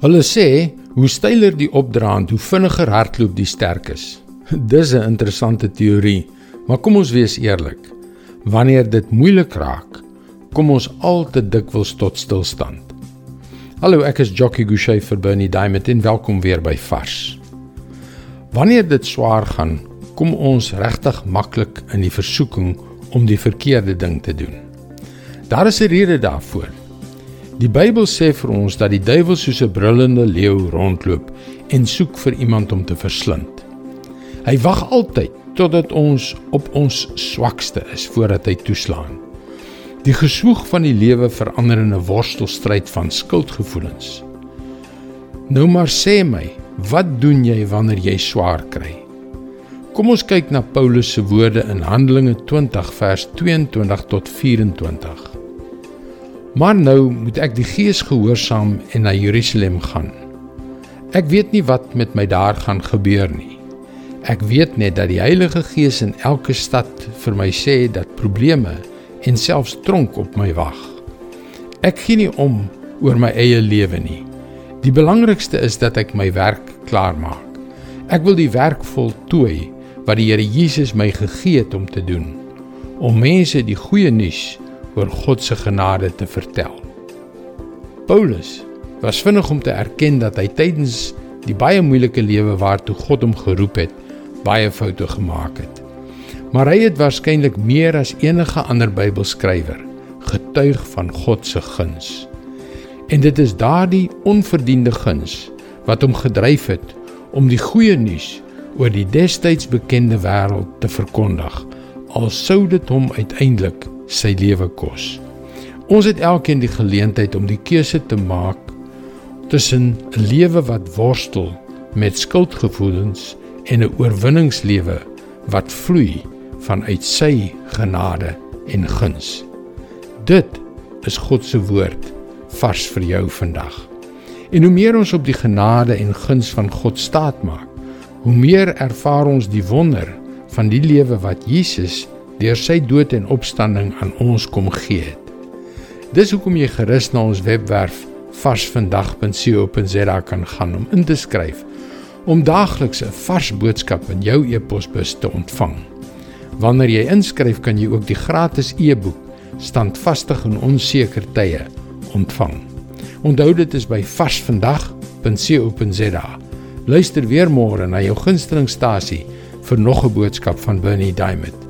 Hulle sê hoe styler die opdraand, hoe vinniger hardloop die sterkes. Dis 'n interessante teorie, maar kom ons wees eerlik. Wanneer dit moeilik raak, kom ons al te dikwels tot stilstand. Hallo, ek is Jockey Gouchee vir Bernie Diamond en welkom weer by Vars. Wanneer dit swaar gaan, kom ons regtig maklik in die versoeking om die verkeerde ding te doen. Daar is 'n rede daarvoor. Die Bybel sê vir ons dat die duiwel soos 'n brullende leeu rondloop en soek vir iemand om te verslind. Hy wag altyd totdat ons op ons swakste is voordat hy toeslaan. Die geswoeg van die lewe verander in 'n worstelstryd van skuldgevoelens. Nou maar sê my, wat doen jy wanneer jy swaar kry? Kom ons kyk na Paulus se woorde in Handelinge 20 vers 22 tot 24. Maar nou moet ek die Gees gehoorsaam en na Jerusalem gaan. Ek weet nie wat met my daar gaan gebeur nie. Ek weet net dat die Heilige Gees in elke stad vir my sê dat probleme en selfs tronk op my wag. Ek gee nie om oor my eie lewe nie. Die belangrikste is dat ek my werk klaarmaak. Ek wil die werk voltooi wat die Here Jesus my gegee het om te doen, om mense die goeie nuus oor God se genade te vertel. Paulus was vinnig om te erken dat hy tydens die baie moeilike lewe waartoe God hom geroep het, baie foute gemaak het. Maar hy het waarskynlik meer as enige ander Bybelskrywer getuig van God se guns. En dit is daardie onverdiende guns wat hom gedryf het om die goeie nuus oor die destyds bekende wêreld te verkondig, al sou dit hom uiteindelik sy lewe kos. Ons het elkeen die geleentheid om die keuse te maak tussen 'n lewe wat worstel met skuldgevoelens en 'n oorwinningslewe wat vloei vanuit sy genade en guns. Dit is God se woord vars vir jou vandag. En hoe meer ons op die genade en guns van God staatmaak, hoe meer ervaar ons die wonder van die lewe wat Jesus deur sy dood en opstanding aan ons kom gee het. Dis hoekom jy gerus na ons webwerf varsvandag.co.za kan gaan om in te skryf om daagliks 'n vars boodskap in jou e-posbus te ontvang. Wanneer jy inskryf, kan jy ook die gratis e-boek Standvastig in onseker tye ontvang. Onthou dit is by varsvandag.co.za. Luister weer môre na jou gunstelingstasie vir nog 'n boodskap van Bernie Diamond.